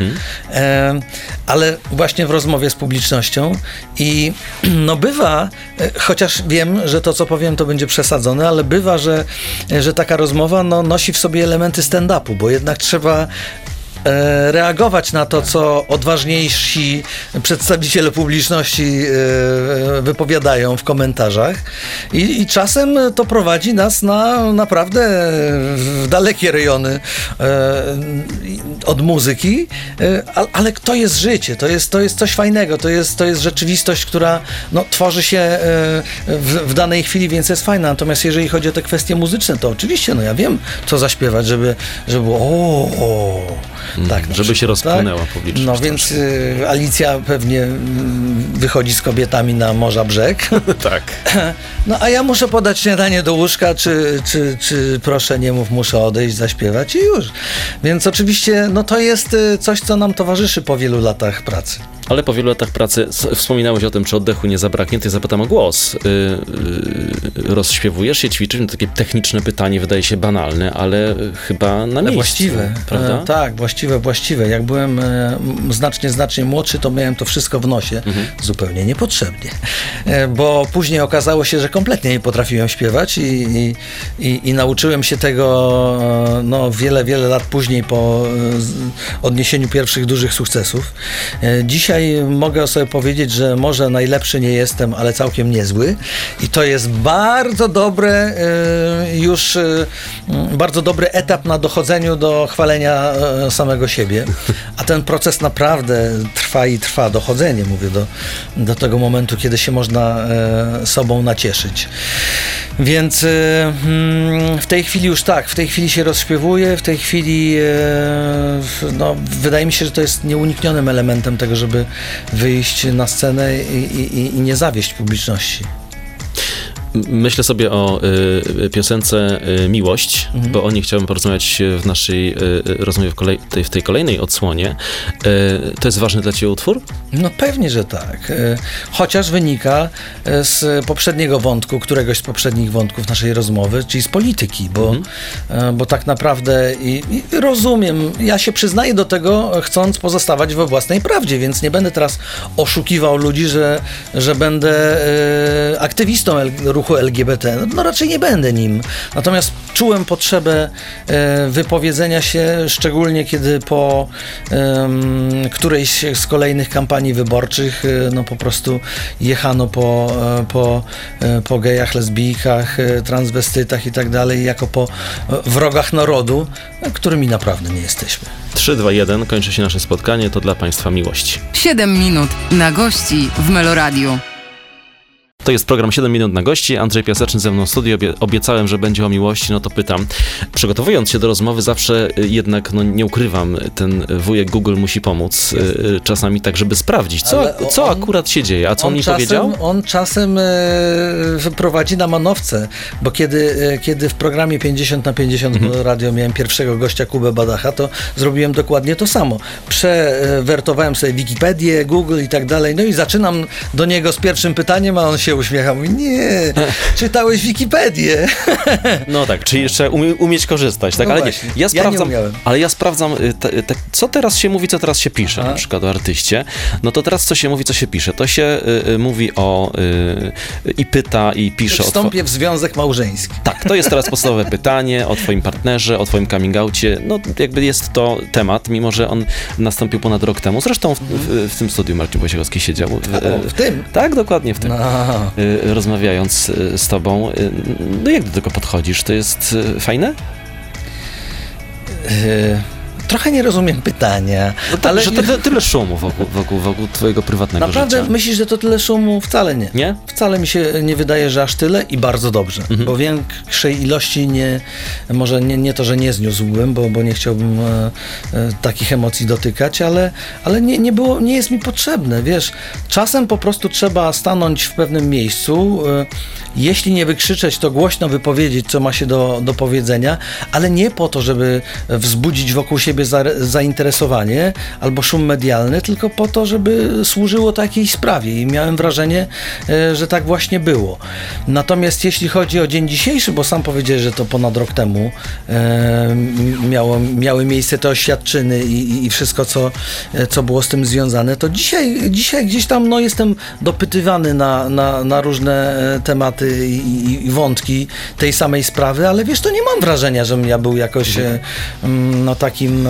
e, ale właśnie w rozmowie z publicznością i no bywa, e, chociaż wiem, że to co powiem to będzie przesadzone, ale bywa, że, że taka rozmowa no, nosi w sobie elementy stand-upu, bo jednak trzeba e, reagować na to, co odważniejsi przedstawiciele publiczności e, wypowiadają w komentarzach i, i czasem to prowadzi nas na naprawdę dalekie rejony e, od muzyki, e, ale to jest życie, to jest, to jest coś fajnego, to jest, to jest rzeczywistość, która no, tworzy się e, w, w danej chwili, więc jest fajna. Natomiast jeżeli chodzi o te kwestie muzyczne, to oczywiście, no ja wiem, co zaśpiewać, żeby, żeby było o, o tak, na żeby się przykład, rozpłynęła publiczność No więc y, Alicja pewnie mm, wychodzi z kobietami na Morza Brzeg. tak. No a ja muszę podać śniadanie do łóżka, czy, czy, czy proszę nie mów, muszę odejść, zaśpiewać i już. Więc oczywiście no to jest y, coś, co nam towarzyszy po wielu latach pracy. Ale po wielu latach pracy wspominałeś o tym, czy oddechu nie zabraknie, to ja zapytam o głos. Yy, yy, rozśpiewujesz się, ćwiczysz? No, takie techniczne pytanie wydaje się banalne, ale chyba na miejscu. Właściwe. Prawda? E, tak, właściwe, właściwe. Jak byłem e, znacznie, znacznie młodszy, to miałem to wszystko w nosie. Zupełnie niepotrzebnie. E, bo później okazało się, że kompletnie nie potrafiłem śpiewać i, i, i, i nauczyłem się tego e, no, wiele, wiele lat później po e, odniesieniu pierwszych dużych sukcesów. E, dzisiaj mogę sobie powiedzieć, że może najlepszy nie jestem, ale całkiem niezły. I to jest bardzo dobre e, już e, m, bardzo dobry etap na dochodzeniu do chwalenia e, samego siebie. A ten proces naprawdę trwa i trwa. Dochodzenie, mówię, do, do tego momentu, kiedy się można e, sobą nacieszyć. Więc e, mm, w tej chwili już tak, w tej chwili się rozśpiewuję, w tej chwili e, no, wydaje mi się, że to jest nieuniknionym elementem tego, żeby wyjść na scenę i, i, i nie zawieść publiczności. Myślę sobie o y, piosence y, Miłość, Mhm. bo o niej chciałbym porozmawiać w naszej y, y, rozmowie w, kolej, tej, w tej kolejnej odsłonie. Y, to jest ważny dla Ciebie utwór? No pewnie, że tak. E, Chociaż wynika z poprzedniego wątku, któregoś z poprzednich wątków naszej rozmowy, czyli z polityki, bo, e, bo tak naprawdę i, i rozumiem, ja się przyznaję do tego, chcąc pozostawać we własnej prawdzie, więc nie będę teraz oszukiwał ludzi, że, że będę aktywistą L- ruchu LGBT. No raczej nie będę nim. Natomiast czułem potrzebę e, wypowiedzenia się, szczególnie kiedy po którejś z kolejnych kampanii wyborczych e, no po prostu jechano po, e, po, e, po gejach, lesbijkach, e, transwestytach i tak dalej, jako po e, wrogach narodu, e, którymi naprawdę nie jesteśmy. 3, 2, 1, kończy się nasze spotkanie, to dla Państwa miłość. 7 minut na gości w Meloradiu. To jest program 7 minut na gości. Andrzej Piaseczny ze mną w studiu. Obie- Obiecałem, że będzie o miłości, no to pytam. Przygotowując się do rozmowy zawsze y, jednak, no nie ukrywam, ten wujek Google musi pomóc y, y, czasami tak, żeby sprawdzić, co, on- akurat się dzieje. A co on, mi czasem, powiedział? On czasem e, prowadzi na manowce, bo kiedy, e, kiedy w programie 50 na 50 Mhm. radio miałem pierwszego gościa Kubę Badacha, to zrobiłem dokładnie to samo. Przewertowałem sobie Wikipedię, Google i tak dalej, no i zaczynam do niego z pierwszym pytaniem, a on się uśmiecha, mówi, nie, czytałeś Wikipedię. No tak, czyli jeszcze umie, umieć korzystać, tak? No ale właśnie. nie, Ja ja nie sprawdzam, ale ja sprawdzam, y, te, te, co teraz się mówi, co teraz się pisze, Aha. na przykład o artyście. No to teraz co się mówi, co się pisze? To się y, y, mówi o y, i pyta, i pisze Wstąpię w związek małżeński. Tak, to jest teraz podstawowe pytanie o twoim partnerze, o twoim coming outie. No jakby jest to temat, mimo że on nastąpił ponad rok temu. Zresztą w, w, w tym studiu Marcin Wojciechowski siedział. W, w tym? Tak, dokładnie w tym. No. Y, Rozmawiając y, z tobą, y, no jak do tego podchodzisz? To jest fajne? Trochę nie rozumiem pytania, No tak, ale że tyle, tyle szumu wokół, wokół, wokół twojego prywatnego naprawdę życia. myślisz, że to tyle szumu? Wcale nie. Nie? Wcale mi się nie wydaje, że aż tyle i bardzo dobrze, Mhm. bo większej ilości nie, może nie, nie to, że nie zniósłbym, bo, bo nie chciałbym e, e, takich emocji dotykać, ale, ale nie, nie, było, nie jest mi potrzebne, wiesz, czasem po prostu trzeba stanąć w pewnym miejscu, e, jeśli nie wykrzyczeć, to głośno wypowiedzieć, co ma się do, do powiedzenia, ale nie po to, żeby wzbudzić wokół siebie za, zainteresowanie albo szum medialny, tylko po to, żeby służyło to jakiejś sprawie i miałem wrażenie, e, że tak właśnie było. Natomiast jeśli chodzi o dzień dzisiejszy, bo sam powiedziałeś, że to ponad rok temu e, miało, miały miejsce te oświadczyny i, i- wszystko, co, e, co było z tym związane, to dzisiaj, dzisiaj gdzieś tam no, jestem dopytywany na, na, na różne tematy i, i, wątki tej samej sprawy, ale wiesz, to nie mam wrażenia, żebym ja był jakoś mm, no, takim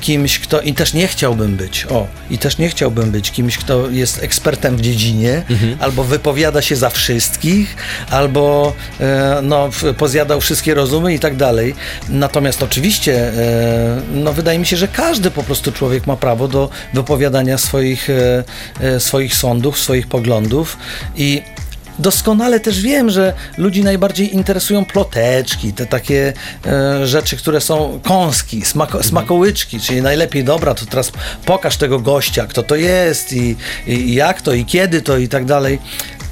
kimś, kto i też nie chciałbym być, o, i też nie chciałbym być kimś, kto jest ekspertem w dziedzinie, albo wypowiada się za wszystkich, albo e, no, pozjadał wszystkie rozumy i tak dalej. Natomiast oczywiście, e, no, wydaje mi się, że każdy po prostu człowiek ma prawo do wypowiadania swoich, e, e, swoich sądów, swoich poglądów i Doskonale też wiem, że ludzi najbardziej interesują ploteczki, te takie e, rzeczy, które są kąski, smako, smakołyczki, czyli najlepiej, dobra, to teraz pokaż tego gościa, kto to jest i, i jak to i kiedy to i tak dalej.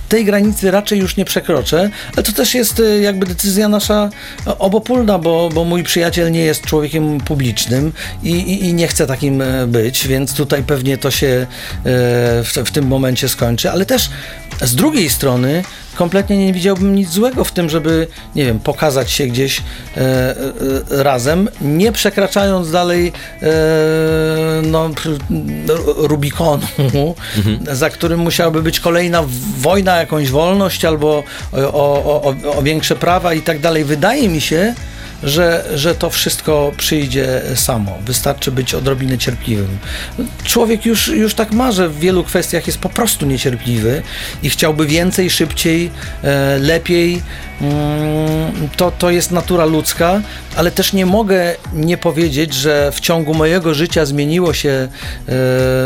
Tej granicy raczej już nie przekroczę, ale to też jest e, jakby decyzja nasza obopólna, bo, bo mój przyjaciel nie jest człowiekiem publicznym i, i, i nie chce takim e, być, więc tutaj pewnie to się e, w, w tym momencie skończy, ale też z drugiej strony kompletnie nie widziałbym nic złego w tym, żeby, nie wiem, pokazać się gdzieś e, e, razem, nie przekraczając dalej e, no, Rubikonu, za którym musiałaby być kolejna wojna, jakąś wolność albo o, o, o, o większe prawa i tak dalej. Wydaje mi się, że, że to wszystko przyjdzie samo. Wystarczy być odrobinę cierpliwym. Człowiek już, już tak ma, że w wielu kwestiach jest po prostu niecierpliwy i chciałby więcej, szybciej, e, lepiej. Mm, To, to jest natura ludzka, ale też nie mogę nie powiedzieć, że w ciągu mojego życia zmieniło się e,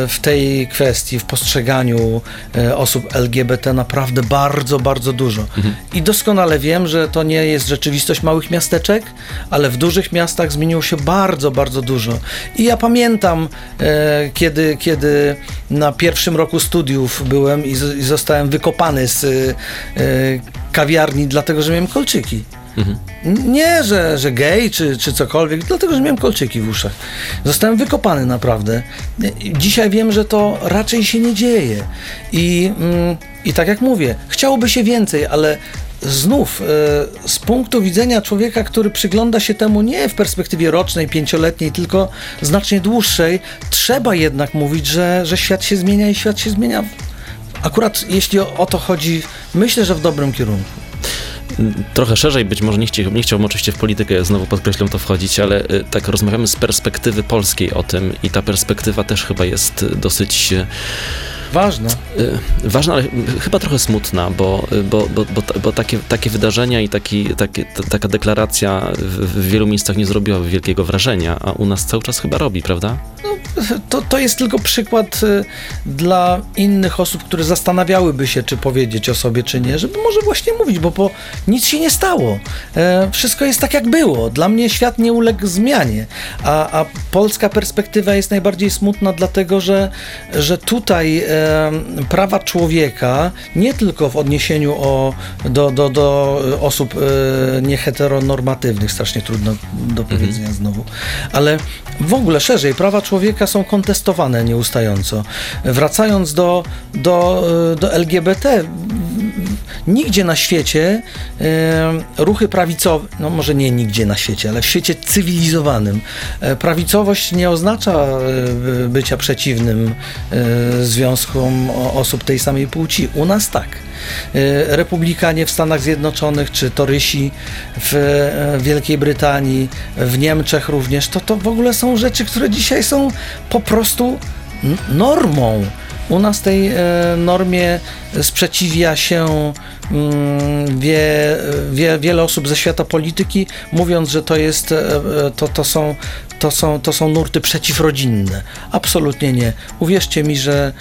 w tej kwestii, w postrzeganiu e, osób LGBT naprawdę bardzo, bardzo dużo. I doskonale wiem, że to nie jest rzeczywistość małych miasteczek, ale w dużych miastach zmieniło się bardzo, bardzo dużo. I ja pamiętam, e, kiedy, kiedy na pierwszym roku studiów byłem i, z, i zostałem wykopany z e, kawiarni, dlatego że miałem kolczyki. Nie, że, że gej czy, czy cokolwiek, dlatego że miałem kolczyki w uszach. Zostałem wykopany naprawdę. Dzisiaj wiem, że to raczej się nie dzieje. I, mm, i tak jak mówię, chciałoby się więcej, ale znów e, z punktu widzenia człowieka, który przygląda się temu nie w perspektywie rocznej, pięcioletniej, tylko znacznie dłuższej, trzeba jednak mówić, że, że świat się zmienia i świat się zmienia. Akurat jeśli o, o to chodzi, myślę, że w dobrym kierunku. Trochę szerzej, być może nie, chci, nie chciałbym oczywiście w politykę, znowu podkreślam to wchodzić, ale y, tak rozmawiamy z perspektywy polskiej o tym i ta perspektywa też chyba jest y, dosyć Ważne. y, ważna, ale chyba trochę smutna, bo, y, bo, bo, bo, ta- bo takie, takie wydarzenia i taki, takie, ta, taka deklaracja w, w wielu miejscach nie zrobiła wielkiego wrażenia, a u nas cały czas chyba robi, prawda? No, to, to jest tylko przykład y, dla innych osób, które zastanawiałyby się, czy powiedzieć o sobie, czy nie, żeby może właśnie mówić, bo po, nic się nie stało. E, wszystko jest tak, jak było. Dla mnie świat nie uległ zmianie, a, a polska perspektywa jest najbardziej smutna, dlatego że, że tutaj e, prawa człowieka, nie tylko w odniesieniu o, do, do, do osób e, nieheteronormatywnych, strasznie trudno do powiedzenia znowu, ale w ogóle szerzej, prawa człowieka są kontestowane nieustająco. Wracając do, do, e, do LGBT, nigdzie na świecie e, ruchy prawicowe, no może nie nigdzie na świecie, ale w świecie cywilizowanym, e, prawicowość nie oznacza e, bycia przeciwnym e, związkom osób tej samej płci. U nas tak. E, Republikanie w Stanach Zjednoczonych, czy torysi w e, Wielkiej Brytanii, w Niemczech również, to to w ogóle są rzeczy, które dzisiaj są po prostu normą. U nas tej normie sprzeciwia się mm, wie, wie, wiele osób ze świata polityki, mówiąc, że to jest, e, e, to, to, są, to, są, to są nurty przeciwrodzinne. Absolutnie nie. Uwierzcie mi, że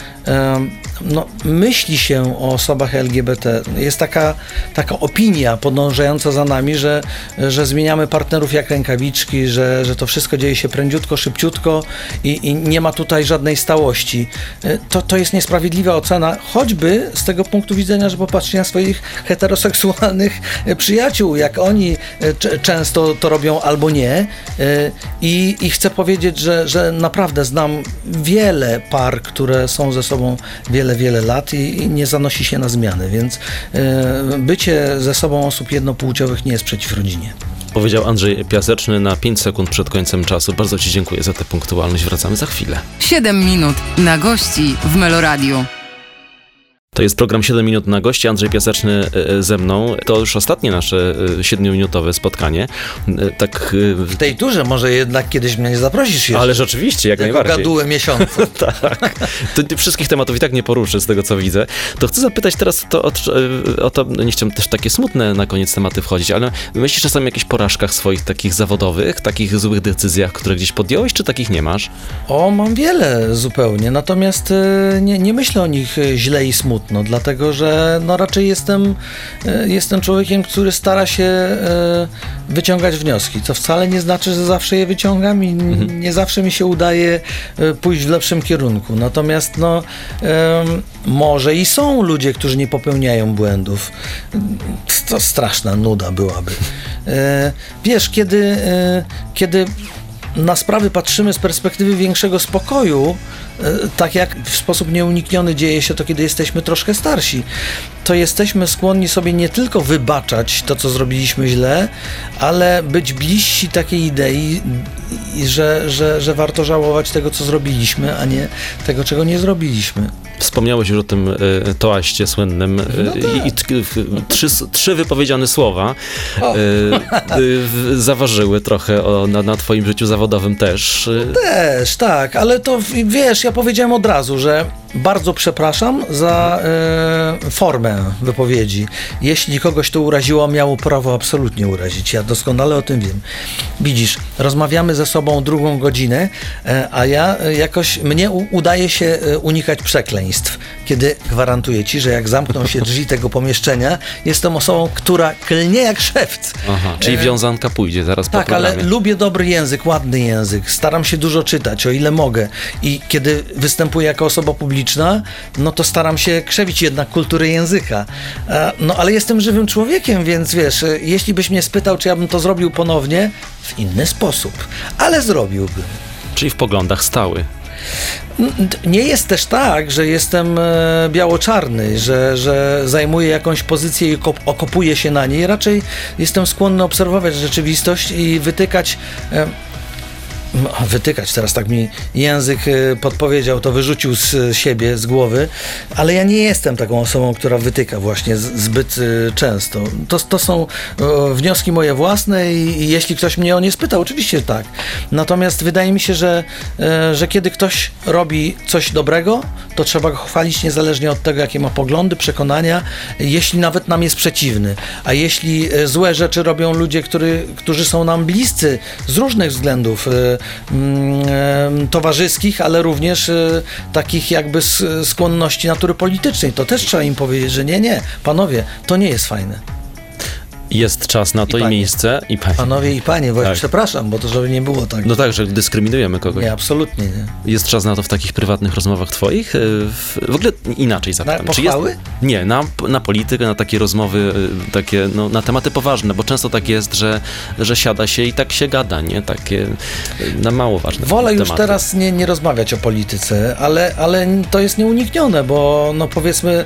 no, myśli się o osobach LGBT. Jest taka, taka opinia podążająca za nami, że, że zmieniamy partnerów jak rękawiczki, że, że to wszystko dzieje się prędziutko, szybciutko i, i nie ma tutaj żadnej stałości. E, To, to jest niesprawiedliwa ocena, choćby z tego punktu widzenia, że popatrzcie na swoich heteroseksualnych e, przyjaciół, jak oni e, często to robią albo nie. E, I, i chcę powiedzieć, że, że naprawdę znam wiele par, które są ze sobą wiele, wiele lat i, i nie zanosi się na zmiany, więc bycie ze sobą osób jednopłciowych nie jest przeciw rodzinie. Powiedział Andrzej Piaseczny na 5 sekund przed końcem czasu. Bardzo Ci dziękuję za tę punktualność. Wracamy za chwilę. 7 minut na gości w Meloradiu. To jest program 7 minut na gości. Andrzej Piaseczny e, ze mną. To już ostatnie nasze e, 7-minutowe spotkanie. E, Tak. e, W tej turze może jednak kiedyś mnie nie zaprosisz jeszcze. Ale rzeczywiście, jak jako najbardziej. gadułę miesiąca. tak. To wszystkich tematów i tak nie poruszę z tego, co widzę. To chcę zapytać teraz to, o, o to, no nie chciałem też takie smutne na koniec tematy wchodzić, ale myślisz czasami o jakichś porażkach swoich takich zawodowych, takich złych decyzjach, które gdzieś podjąłeś, czy takich nie masz? O, mam wiele zupełnie, natomiast e, nie, nie myślę o nich e, źle i smutno, dlatego że no raczej jestem, e, jestem człowiekiem, który stara się e, wyciągać wnioski, co wcale nie znaczy, że zawsze je wyciągam i n- nie zawsze mi się udaje e, pójść w lepszym kierunku. Natomiast no, może i są ludzie, którzy nie popełniają błędów. To straszna nuda byłaby. Wiesz, kiedy, kiedy na sprawy patrzymy z perspektywy większego spokoju, tak jak w sposób nieunikniony dzieje się to, kiedy jesteśmy troszkę starsi, to jesteśmy skłonni sobie nie tylko wybaczać to, co zrobiliśmy źle, ale być bliżsi takiej idei, że, że, że warto żałować tego, co zrobiliśmy, a nie tego, czego nie zrobiliśmy. Wspomniałeś już o tym e, toaście słynnym e, No tak. i, t- trzy, trzy wypowiedziane słowa e, e, w- zaważyły trochę o, na, na twoim życiu zawodowym też. E, Też, tak, ale to wiesz, ja powiedziałem od razu, że bardzo przepraszam za e, formę wypowiedzi. Jeśli kogoś to uraziło, miało prawo absolutnie urazić. Ja doskonale o tym wiem. Widzisz, rozmawiamy ze sobą drugą godzinę, e, a ja e, jakoś, mnie u, udaje się e, unikać przekleństw, kiedy gwarantuję ci, że jak zamkną się drzwi tego pomieszczenia, jestem osobą, która klnie jak szewc. Aha, czyli wiązanka pójdzie zaraz po Tak, ale programie. lubię dobry język, ładny język. Staram się dużo czytać, o ile mogę. I kiedy występuję jako osoba publiczna, no to staram się krzewić jednak kulturę języka. E, No ale jestem żywym człowiekiem, więc wiesz, e, jeśli byś mnie spytał, czy ja bym to zrobił ponownie, w inny sposób. Ale zrobiłbym. Czyli w poglądach stały. Nie jest też tak, że jestem e, biało-czarny, że, że zajmuję jakąś pozycję i kop- okopuję się na niej. Raczej jestem skłonny obserwować rzeczywistość i wytykać. No, wytykać, teraz tak mi język e, podpowiedział, to wyrzucił z siebie, z głowy, ale ja nie jestem taką osobą, która wytyka właśnie zbyt e, często. To, to są wnioski moje własne i, jeśli ktoś mnie o nie spyta, oczywiście tak. Natomiast wydaje mi się, że, że kiedy ktoś robi coś dobrego, to trzeba go chwalić niezależnie od tego, jakie ma poglądy, przekonania, jeśli nawet nam jest przeciwny. A jeśli złe rzeczy robią ludzie, który, którzy są nam bliscy z różnych względów, towarzyskich, ale również e, takich jakby skłonności natury politycznej. To też trzeba im powiedzieć, że nie, nie, panowie, to nie jest fajne. Jest czas na to i, panie. miejsce i panie. Panowie i panie, właśnie Tak. przepraszam, bo to żeby nie było tak. No tak, że dyskryminujemy kogoś. Nie, absolutnie nie. Jest czas na to w takich prywatnych rozmowach twoich? Y, W, w ogóle inaczej zapytam. Na Czy jest, pochwały? nie, na, na politykę, na takie rozmowy, y, takie, no, na tematy poważne, bo często tak jest, że, że siada się i tak się gada, nie? Takie y, na mało ważne Wolę już tematy. teraz nie, nie rozmawiać o polityce, ale, ale to jest nieuniknione, bo no powiedzmy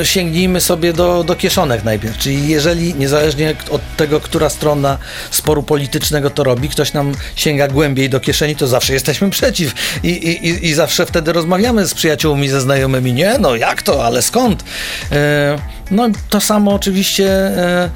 e, sięgnijmy sobie do, do kieszonek najpierw. Czyli jeżeli niezależnie od tego, która strona sporu politycznego to robi, ktoś nam sięga głębiej do kieszeni, to zawsze jesteśmy przeciw. I, i, i- zawsze wtedy rozmawiamy z przyjaciółmi, ze znajomymi. Nie, no jak to, ale skąd? E, no to samo oczywiście, e,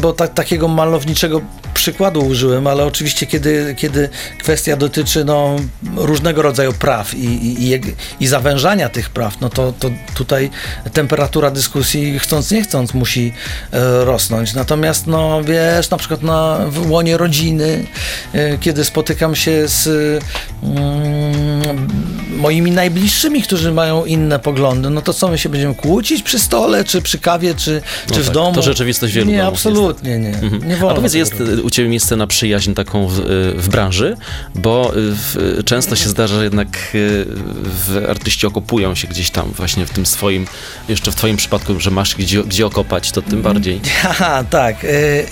bo ta, takiego malowniczego przykładu użyłem, ale oczywiście kiedy, kiedy kwestia dotyczy no, różnego rodzaju praw i, i, i, i zawężania tych praw, no to, to tutaj temperatura dyskusji chcąc nie chcąc musi e, rosnąć. Natomiast no wiesz, na przykład na, w łonie rodziny, e, kiedy spotykam się z mm, moimi najbliższymi, którzy mają inne poglądy, no to co my się będziemy kłócić przy stole, czy przy kawie, czy, No czy w tak, domu? to rzeczywistość wielu Nie, domów, absolutnie nie. Nie wolno A powiedz, jest robić. Y, u Ciebie miejsce na przyjaźń taką w, y, w branży? Bo y, w, y, często się zdarza, że jednak y, w, artyści okopują się gdzieś tam właśnie w tym swoim, jeszcze w Twoim przypadku, że masz gdzie, gdzie okopać, to Mhm. tym bardziej. Haha, tak, e,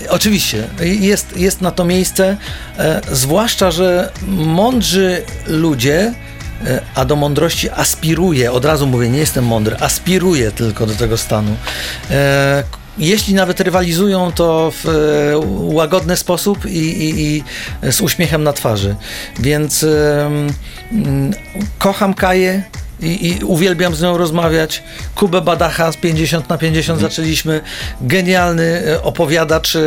oczywiście. Jest, jest na to miejsce, e, zwłaszcza, że mądrzy ludzie, e, a do mądrości aspiruje, od razu mówię, nie jestem mądry, aspiruję tylko do tego stanu. Jeśli nawet rywalizują, to w e, łagodny sposób i, i, i z uśmiechem na twarzy. Więc mm, kocham Kaję, i, i uwielbiam z nią rozmawiać. Kubę Badacha z 50 na 50 zaczęliśmy. Genialny e, opowiadacz e,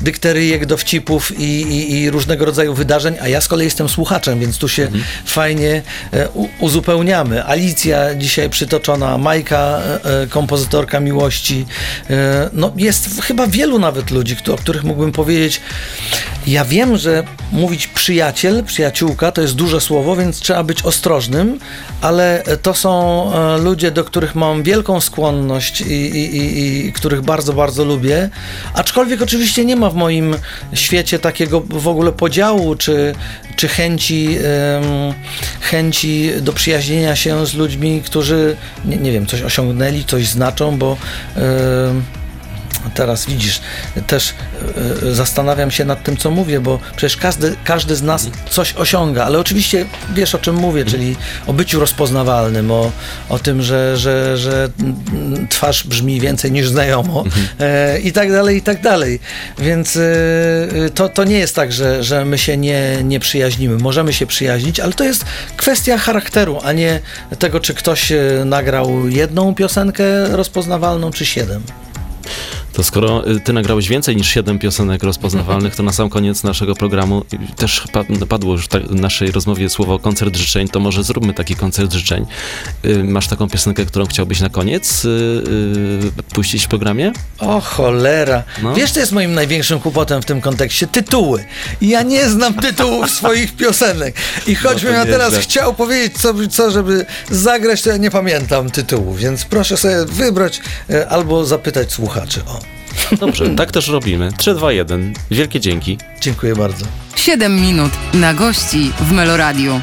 dykteryjek, dowcipów i, i, i różnego rodzaju wydarzeń, a ja z kolei jestem słuchaczem, więc tu się fajnie e, u, uzupełniamy. Alicja dzisiaj przytoczona, Majka, kompozytorka miłości. No jest chyba wielu nawet ludzi, o których mógłbym powiedzieć. Ja wiem, że mówić przyjaciel, przyjaciółka to jest duże słowo, więc trzeba być ostrożnym, ale to są e, ludzie, do których mam wielką skłonność i, i, i, i których bardzo, bardzo lubię. Aczkolwiek oczywiście nie ma w moim świecie takiego w ogóle podziału czy, czy chęci, em, chęci do przyjaźnienia się z ludźmi, którzy, nie, nie wiem, coś osiągnęli, coś znaczą, bo. em, Teraz widzisz, też e, e, zastanawiam się nad tym, co mówię, bo przecież każdy, każdy z nas coś osiąga, ale oczywiście wiesz o czym mówię, czyli o byciu rozpoznawalnym, o, o tym, że, że, że twarz brzmi więcej niż znajomo e, i tak dalej, i tak dalej. Więc to, to nie jest tak, że, że my się nie, nie przyjaźnimy. Możemy się przyjaźnić, ale to jest kwestia charakteru, a nie tego, czy ktoś nagrał jedną piosenkę rozpoznawalną, czy siedem. To skoro y, ty nagrałeś więcej niż siedem piosenek rozpoznawalnych, to na sam koniec naszego programu y, też pa- padło już w naszej rozmowie słowo koncert życzeń, to może zróbmy taki koncert życzeń. Y, Masz taką piosenkę, którą chciałbyś na koniec puścić w programie? O cholera. No. Wiesz, co jest moim największym kłopotem w tym kontekście? Tytuły. Ja nie znam tytułów swoich piosenek. I choćbym No ja teraz nieźle. chciał powiedzieć, co, co, żeby zagrać, to ja nie pamiętam tytułu, więc proszę sobie wybrać albo zapytać słuchaczy. O, Dobrze, tak też robimy. 3, 2, 1. Wielkie dzięki. dziękuję bardzo. 7 minut na gości w Meloradiu.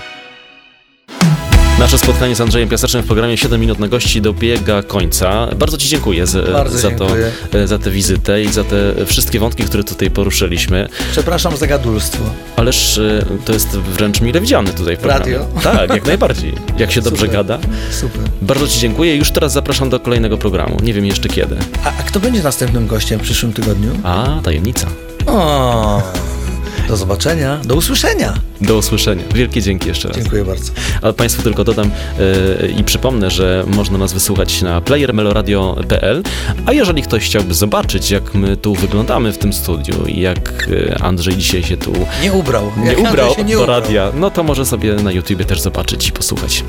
Nasze spotkanie z Andrzejem Piasecznym w programie 7 minut na gości dobiega końca. Bardzo Ci dziękuję z, Bardzo za, to, dziękuję. e, za tę wizytę i za te wszystkie wątki, które tutaj poruszyliśmy. Przepraszam za gadulstwo. Ależ e, to jest wręcz mile widziane tutaj w programie. Radio? Tak, jak najbardziej. Jak się dobrze Super. gada. Super. Bardzo Ci dziękuję. Już teraz zapraszam do kolejnego programu. Nie wiem jeszcze kiedy. A, a kto będzie następnym gościem w przyszłym tygodniu? A, tajemnica. O, do zobaczenia, do usłyszenia. Do usłyszenia. Wielkie dzięki jeszcze raz. Dziękuję bardzo. A Państwu tylko dodam e, i przypomnę, że można nas wysłuchać na playermeloradio.pl, a jeżeli ktoś chciałby zobaczyć, jak my tu wyglądamy w tym studiu i jak e, Andrzej dzisiaj się tu Nie ubrał. nie Jak ubrał się nie do ubrał. radia, no to może sobie na YouTubie też zobaczyć i posłuchać.